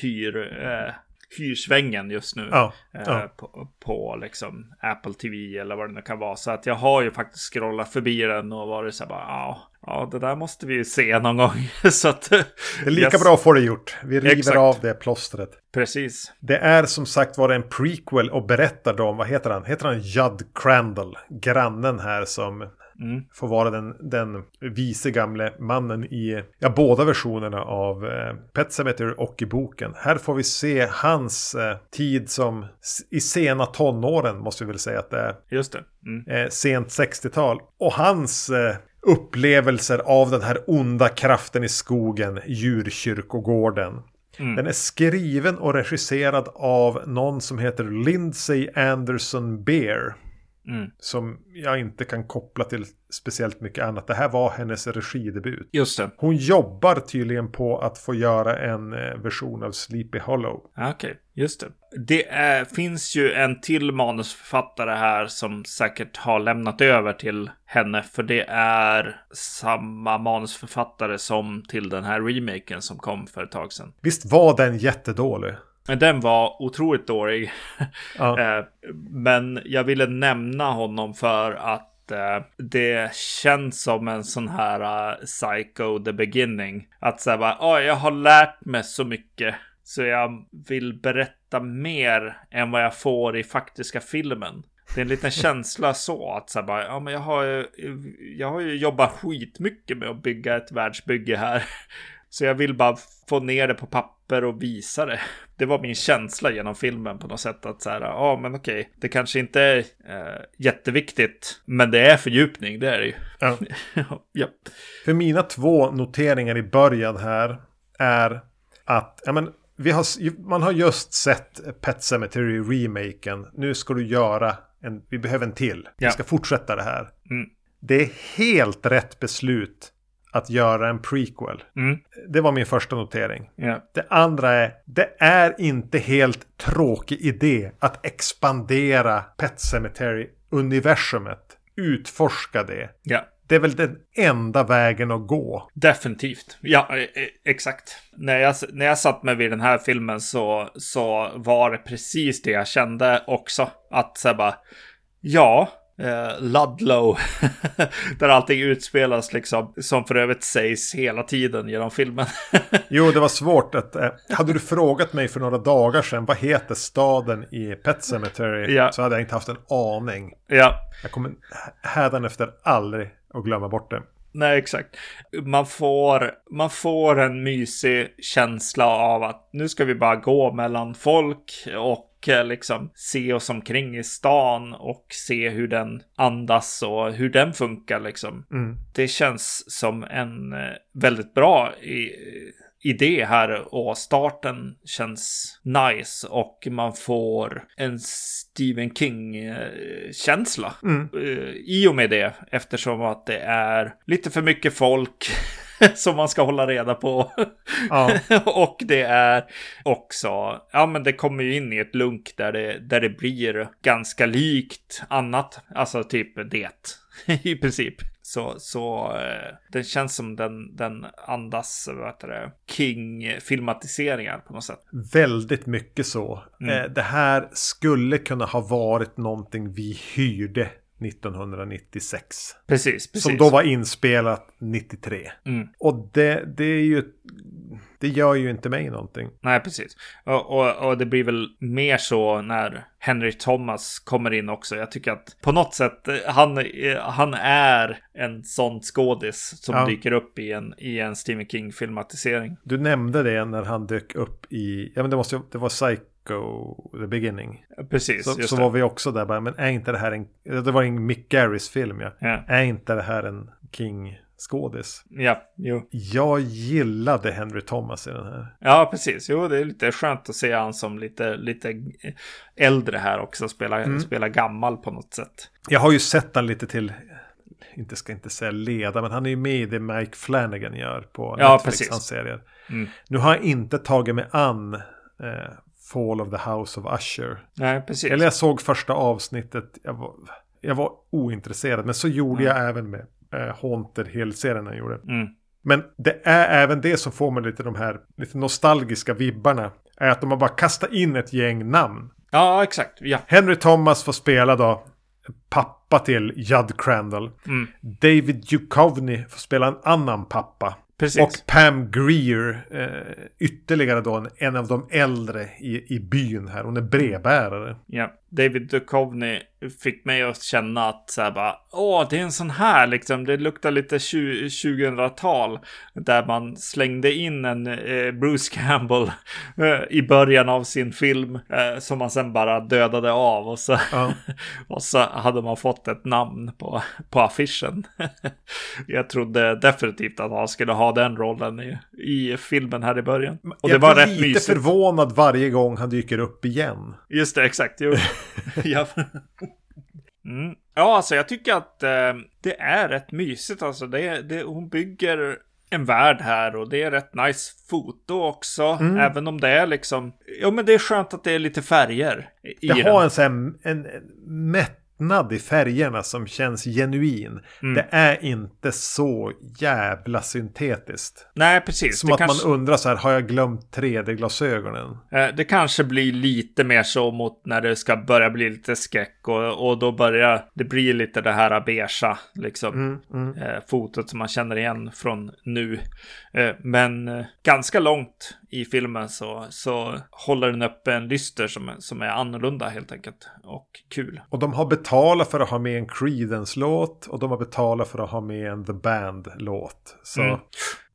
hyr, eh, hyrsvängen just nu. Ja, eh, ja. På, på liksom Apple TV eller vad det nu kan vara. Så att jag har ju faktiskt scrollat förbi den och varit så här bara, ja, ja, det där måste vi ju se någon gång. *laughs* så att... Det är lika bra att få det gjort. Vi river Exakt. av det plåstret. Precis. Det är som sagt var en prequel och berättar då om, vad heter han? Heter han Judd Crandall? Grannen här som Mm. får vara den, den vise gamle mannen i ja, båda versionerna av eh, Pet Sematary och i boken. Här får vi se hans eh, tid som i sena tonåren måste vi väl säga att det är. Just det. Mm. Eh, sent 60-tal. Och hans eh, upplevelser av den här onda kraften i skogen, djurkyrkogården. Mm. Den är skriven och regisserad av någon som heter Lindsay Anderson Beer. Mm. Som jag inte kan koppla till speciellt mycket annat. Det här var hennes regidebut. Just det. Hon jobbar tydligen på att få göra en eh, version av Sleepy Hollow. Ja, Okej, just det. Det är, finns ju en till manusförfattare här som säkert har lämnat över till henne. För det är samma manusförfattare som till den här remaken som kom för ett tag sedan. Visst var den jättedålig? Men Den var otroligt dålig. Ja. *laughs* Eh, Men jag ville nämna honom för att eh, det känns som en sån här uh, Psycho the beginning. Att säga bara, "Åh, jag har lärt mig så mycket. Så jag vill berätta mer än vad jag får i faktiska filmen. Det är en liten *laughs* känsla så att så här bara, ja men jag har, ju- jag har ju jobbat skitmycket med att bygga ett världsbygge här. Så jag vill bara få ner det på papper och visa det. Det var min känsla genom filmen på något sätt att så här, ja men okej, det kanske inte är eh, jätteviktigt, men det är fördjupning, det är det ju. Ja. *laughs* ja. För mina två noteringar i början här är att ja, men, vi har, man har just sett Pet Cemetery remaken. Nu ska du göra en, vi behöver en till. Vi Ja. ska fortsätta det här. Mm. Det är helt rätt beslut att göra en prequel. Mm. Det var min första notering. Ja. Det andra är, det är inte helt tråkig idé att expandera Pet Cemetery-universumet. Utforska det. ja. Det är väl den enda vägen att gå. Definitivt. Ja, eh, eh, exakt. När jag, när jag satt mig vid den här filmen så, så var det precis det jag kände också. Att så här bara, ja, eh, Ludlow. *laughs* där allting utspelas liksom, som för övrigt sägs hela tiden genom filmen. *laughs* jo, det var svårt att... Eh, hade du frågat mig för några dagar sedan, vad heter staden i Pet Cemetery? Ja. Så hade jag inte haft en aning. Ja. Jag kommer hädanefter aldrig att glömma bort det. Nej, exakt. Man får, man får en mysig känsla av att nu ska vi bara gå mellan folk och liksom se oss omkring i stan och se hur den andas och hur den funkar liksom. Mm. Det känns som en eh, väldigt bra i, idé här och starten känns nice och man får en Stephen King-känsla mm. Eh, i och med det eftersom att det är lite för mycket folk *laughs* *laughs* som man ska hålla reda på. Ja. *laughs* och det är också, ja men det kommer ju in i ett lunk där det, där det blir ganska likt annat, alltså typ det *laughs* i princip. Så, så eh, den känns som den, den andas, King-filmatiseringar på något sätt. Väldigt mycket så. Mm. Eh, det här skulle kunna ha varit någonting vi hyrde 1996. Precis, precis. Som då var inspelat 93. Mm. Och det, det är ju... Det gör ju inte mig någonting. Nej, precis. Och, och, och, det blir väl mer så när Henry Thomas kommer in också. Jag tycker att på något sätt, han, han är en sån skådis som ja. dyker upp i en, i en Stephen King-filmatisering. Du nämnde det när han dök upp i, ja men det måste det var Psycho The Beginning. Precis. Så, så var vi också där bara, men är inte det här en, det var en Mick Garris film ja. ja. Är inte det här en King skådis. Ja, jo. Jag gillade Henry Thomas i den här. Ja, precis. Jo, det är lite skönt att se han som lite, lite äldre här också. Spela, mm. spela gammal på något sätt. Jag har ju sett han lite till, inte ska inte säga leda, men han är ju med i det Mike Flanagan gör på ja, Netflix, hans serier. Mm. Nu har jag inte tagit mig an eh, Fall of the House of Usher. Nej, precis. Eller jag såg första avsnittet, jag var, jag var ointresserad, men så gjorde mm. jag även med eh, Haunted Hill-serien han gjorde. Mm. Men det är även det som får mig lite de här lite nostalgiska vibbarna. Är att de har bara kastat in ett gäng namn. Ja, exakt. Ja. Henry Thomas får spela då pappa till Judd Crandall. Mm. David Duchovny får spela en annan pappa. Precis. Och Pam Greer, eh, ytterligare då en, en, av de äldre i, i byn här. Hon är brevbärare. Ja, David Duchovny fick mig att känna att så här bara, åh, det är en sån här liksom, det luktar lite 2000-tal. Där man slängde in en eh, Bruce Campbell eh, i början av sin film. Eh, som man sen bara dödade av. Och så, Ja. *laughs* och så hade man fått ett namn på, på affischen. *laughs* Jag trodde definitivt att han skulle ha den rollen i, i filmen här i början. Och det jag var blir rätt lite mysigt. förvånad varje gång han dyker upp igen. Just det, exakt. Jo. *laughs* *laughs* ja. Mm. ja, alltså jag tycker att eh, det är rätt mysigt. Alltså, det, det, hon bygger en värld här och det är rätt nice foto också. Mm. Även om det är liksom... Ja, men det är skönt att det är lite färger i Det den. har en, sån här, en, en mättnad i färgerna som känns genuin. Mm. Det är inte så jävla syntetiskt. Nej, precis. Som det att kanske, man undrar så här, har jag glömt 3D-glasögonen? eh, det kanske blir lite mer så mot när det ska börja bli lite skräck och, och då börjar det bli lite det här beigea, liksom. Mm, mm. eh, fotot som man känner igen från nu. Eh, men ganska långt i filmen så, så håller den uppe en lyster som, är- som är annorlunda helt enkelt. Och kul. Och de har betalat för att ha med en Creedence-låt och de har betalat för att ha med en The Band-låt. Så Mm.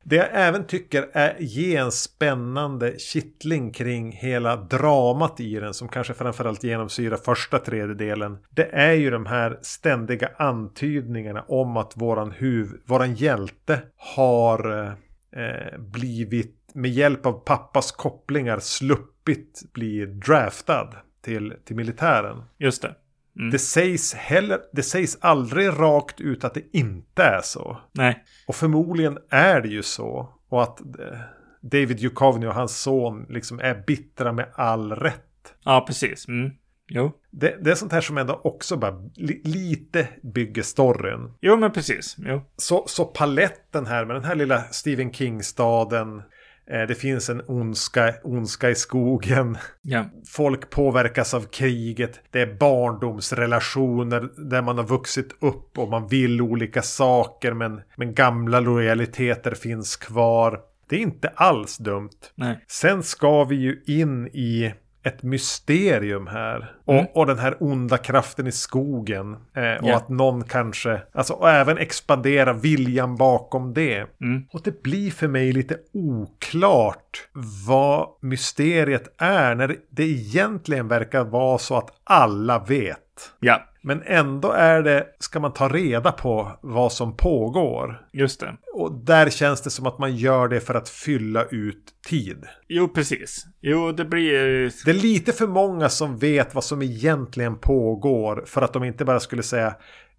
det jag även tycker är ge en spännande kittling kring hela dramat i den som kanske framförallt genomsyrar första tredjedelen. Det är ju de här ständiga antydningarna om att våran huv, våran hjälte har eh, blivit med hjälp av pappas kopplingar sluppit bli draftad till, till militären. Just det. Mm. Det sägs heller, det sägs aldrig rakt ut att det inte är så. Nej. Och förmodligen är det ju så. Och att eh, David Duchovny och hans son liksom är bittra med all rätt. Ja, precis. Mm. Jo. Det, det är sånt här som ändå också bara li, lite bygger storyn. Jo, men precis. Jo. Så, så paletten här med den här lilla Stephen King-staden. Eh, det finns en ondska, ondska i skogen. Ja. Folk påverkas av kriget. Det är barndomsrelationer där man har vuxit upp och man vill olika saker men, men gamla lojaliteter finns kvar. Det är inte alls dumt. Nej. Sen ska vi ju in i ett mysterium här. Och, Mm. och den här onda kraften i skogen. Eh, och Ja. att någon kanske, alltså och även expandera viljan bakom det. Mm. Och det blir för mig lite oklart vad mysteriet är. När det egentligen verkar vara så att alla vet. Ja, Men ändå är det, ska man ta reda på vad som pågår. just det. Och där känns det som att man gör det för att fylla ut tid. Jo, precis. Jo, det blir... Det är lite för många som vet vad som egentligen pågår för att de inte bara skulle säga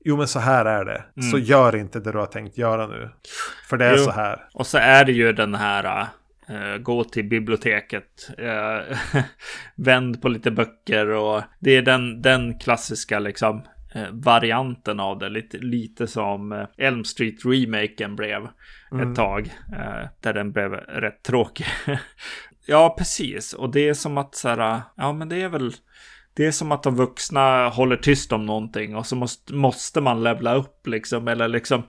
Jo men så här är det. Så gör inte det du har tänkt göra nu. För det är Jo. så här. Och så är det ju den här gå till biblioteket, uh, *laughs* vänd på lite böcker och det är den, den klassiska liksom eh, varianten av det. Lite, lite som eh, Elm Street-remaken blev ett tag. eh, där den blev rätt tråkig. *laughs* ja, precis. Och det är som att så här, ja men det är väl det är som att de vuxna håller tyst om någonting och så måste, måste man levla upp liksom. Eller liksom,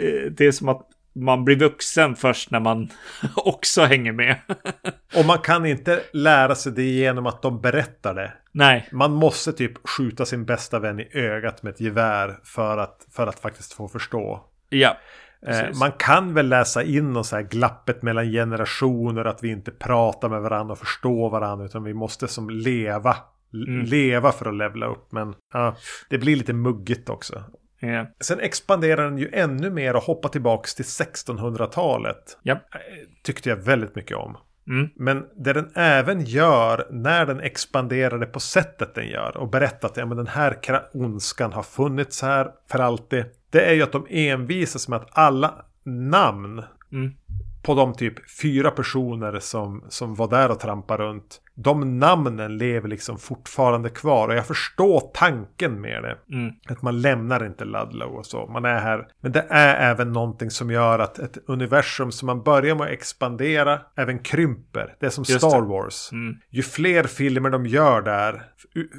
eh, det är som att man blir vuxen först när man *laughs* också hänger med. *laughs* Och man kan inte lära sig det genom att de berättar det. Nej, Man måste typ skjuta sin bästa vän i ögat med ett gevär för att, för att faktiskt få förstå. ja. Eh, Precis. man kan väl läsa in någon så här glappet mellan generationer, att vi inte pratar med varandra och förstår varandra, utan vi måste som leva. Mm. Leva för att levla upp, men ja, det blir lite muggigt också. Ja. Sen expanderar den ju ännu mer och hoppar tillbaks till 1600-talet. Ja. Eh, Tyckte jag väldigt mycket om. Mm. Men det den även gör när den expanderade på sättet den gör och berättar att ja, men den här ondskan har funnits här för alltid. Det är ju att de envisas med att alla namn Mm. På de typ fyra personer som, som var där och trampade runt. De namnen lever liksom fortfarande kvar och jag förstår tanken med det. Mm. Att man lämnar inte Ludlow och så. Man är här. Men det är även någonting som gör att ett universum som man börjar med att expandera även krymper. Det är som Just Star det. Wars. Mm. Ju fler filmer de gör där,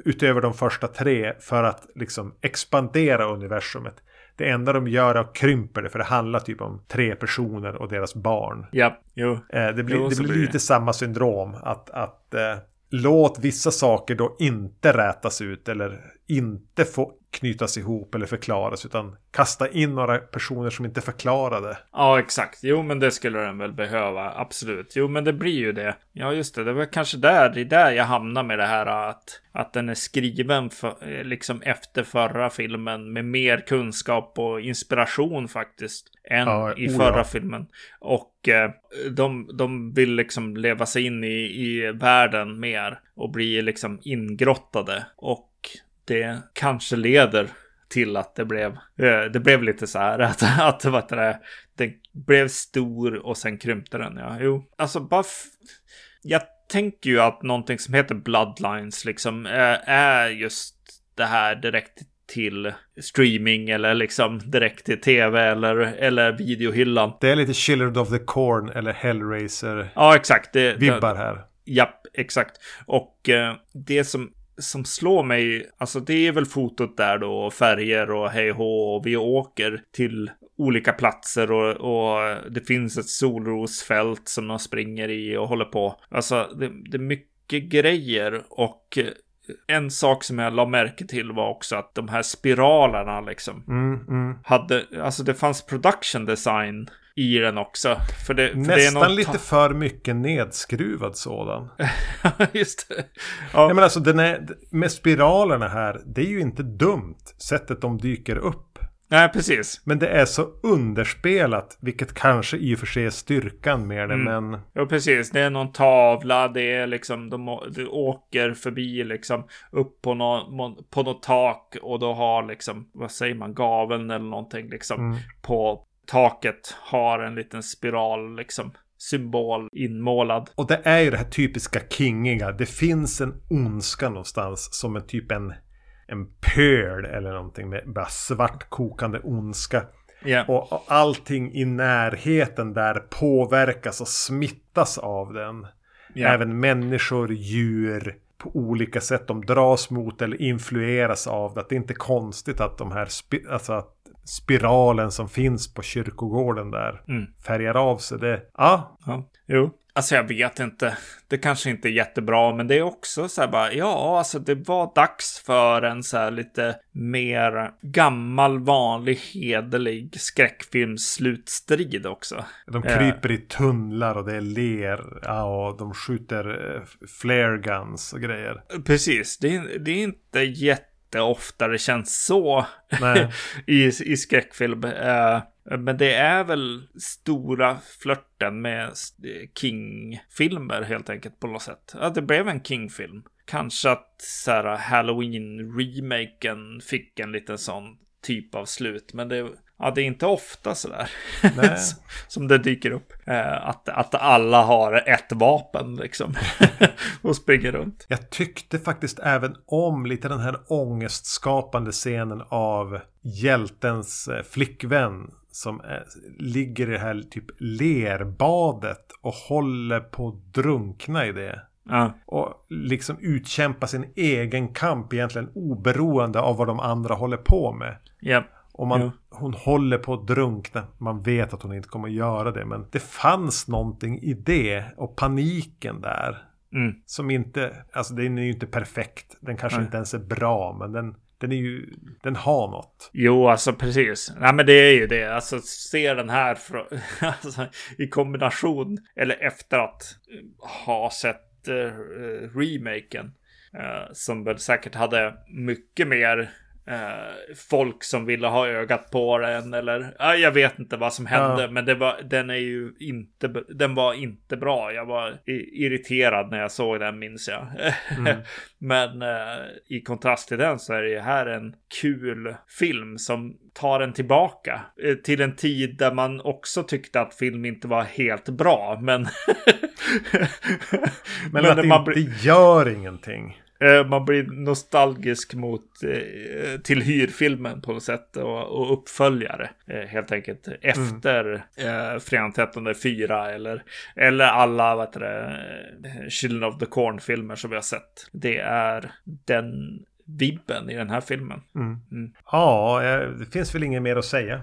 utöver de första tre, för att liksom expandera universumet. Det enda de gör är att krymper det, för det handlar typ om tre personer och deras barn. Ja, jo. Eh, det blir, Jo, det blir det. lite samma syndrom. Att, att eh, låt vissa saker då inte rätas ut eller inte få knytas ihop eller förklaras. Utan kasta in några personer som inte förklarade. Ja, exakt. Jo, men det skulle den väl behöva. Absolut. Jo, men det blir ju det. Ja, just det. Det var kanske där, det är där jag hamnar med det här att, att den är skriven för, liksom efter förra filmen med mer kunskap och inspiration faktiskt än Ja, i förra filmen. Och eh, de, de vill liksom leva sig in i, i världen mer och bli liksom ingrottade. Och det kanske leder till att det blev, eh, det blev lite så här att, *laughs* att vad det, den blev stor och sen krympte den. Ja, jo, alltså bara. Jag tänker ju att någonting som heter Bloodlines liksom eh, är just det här direkt till streaming eller liksom direkt till tv eller, eller videohyllan. Det är lite Children of the Corn eller Hellraiser-vibbar Ja, exakt. Det, det, här. Japp, exakt. Och eh, det som, som slår mig, alltså det är väl fotot där då, och färger och hej och vi åker till olika platser och, och det finns ett solrosfält som de springer i och håller på. Alltså det, det är mycket grejer och en sak som jag la märke till var också att de här spiralerna liksom Mm, mm. hade, alltså det fanns production design i den också. För det, för det Nästan någon lite för mycket nedskruvad sådan. *laughs* Just det. Ja. men alltså den är, med spiralerna här, det är ju inte dumt sättet de dyker upp. Nej, precis. Men det är så underspelat, vilket kanske i och för sig är styrkan med det, Mm. men Ja, precis. Det är någon tavla, det är liksom, de, de åker förbi liksom upp på något på något tak och då har liksom, vad säger man, gaveln eller någonting liksom Mm. på taket har en liten spiral liksom symbol inmålad. Och det är ju det här typiska kingiga. Det finns en ondska någonstans som en typ en, en pöl eller någonting med bara svart kokande ondska. Ja. Och, och allting i närheten där påverkas och smittas av den. Ja. Även människor, djur på olika sätt. De dras mot eller influeras av det. Att det är inte konstigt att de här alltså att spiralen som finns på kyrkogården där Mm. färgar av sig. Det, ja, Ja, jo. Alltså jag vet inte. Det kanske inte är jättebra, men det är också så här bara, ja, alltså det var dags för en så här lite mer gammal, vanlig, hederlig skräckfilmsslutstrid också. de Ja. kryper i tunnlar och det är ler. Ja, och de skjuter eh, flare guns och grejer. Precis, det är, det är inte jätteofta det känns så *laughs* i, i skräckfilm. Eh, men det är väl stora flörten med King-filmer helt enkelt på något sätt. Ja, det blev en King-film. Kanske att så här, Halloween-remaken fick en liten sån typ av slut. Men det, ja, det är inte ofta sådär *laughs* som det dyker upp. Eh, att, att alla har ett vapen liksom *laughs* och springer runt. Jag tyckte faktiskt även om lite den här ångestskapande scenen av hjältens eh, flickvän som eh, ligger i det här typ lerbadet och håller på att drunkna i det. Ja, Och liksom utkämpa sin egen kamp egentligen oberoende av vad de andra håller på med. Ja. Och man, Jo. hon håller på att drunkna. Man vet att hon inte kommer att göra det. Men det fanns någonting i det och paniken där. Mm. Som inte, alltså den är ju inte perfekt. Den kanske Nej. inte ens är bra. Men den, den är ju, den har något. Jo, alltså precis. Nej, men det är ju det. Alltså se den här frå- *laughs* alltså, i kombination eller efter att ha sett eh, remaken. eh, som väl säkert hade mycket mer eh, folk som ville ha ögat på den eller ja, jag vet inte vad som hände. Ja. Men det var, den är ju inte, den var inte bra. Jag var irriterad när jag såg den minns jag. *laughs* Mm. Men eh, i kontrast till den så är det ju här en kul film som tar en tillbaka eh, till en tid där man också tyckte att film inte var helt bra. Men, *laughs* Men, att det man, inte blir, gör ingenting. Eh, man blir nostalgisk mot eh, till hyrfilmen på något sätt och, uppföljare eh, helt enkelt efter eh, Fredagen 13 4 eller, eller alla vad heter det, Children of the Corn-filmer som vi har sett. Det är den vibben i den här filmen. Mm. Ja, eh, det finns väl inget mer att säga.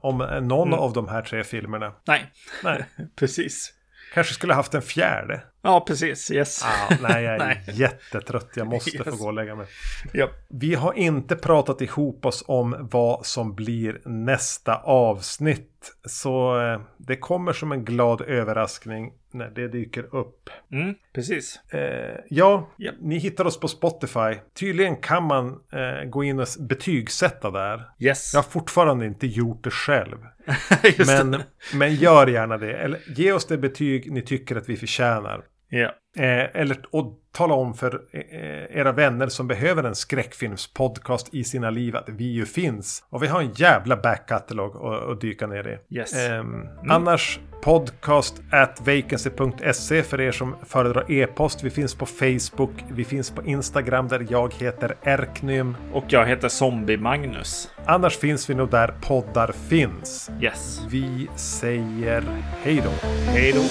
Om någon Mm. av de här tre filmerna. Nej, Nej, *laughs* precis. kanske skulle haft en fjärde. Ja, precis. Yes. Ah, nej, jag *laughs* är Nej. jättetrött. Jag måste få Yes. gå och lägga mig. Ja. Vi har inte pratat ihop oss om vad som blir nästa avsnitt. Så eh, det kommer som en glad överraskning när det dyker upp. Mm, precis. Eh, ja, Ja. ni hittar oss på Spotify. Tydligen kan man eh, gå in och betygsätta där. Yes. Jag har fortfarande inte gjort det själv. *laughs* Men, det. men gör gärna det. Eller ge oss det betyg ni tycker att vi förtjänar. Ja. Eh, eller och tala om för eh, era vänner som behöver en skräckfilmspodcast i sina liv att vi ju finns. Och vi har en jävla backkatalog att, dyka ner i. Yes. Ehm, Annars podcast at vacancy.se för er som föredrar e-post. Vi finns på Facebook. Vi finns på Instagram där jag heter Erknym. Och jag heter Zombie Magnus. Annars finns vi nog där poddar finns. Yes. Vi säger hej då. Hej då.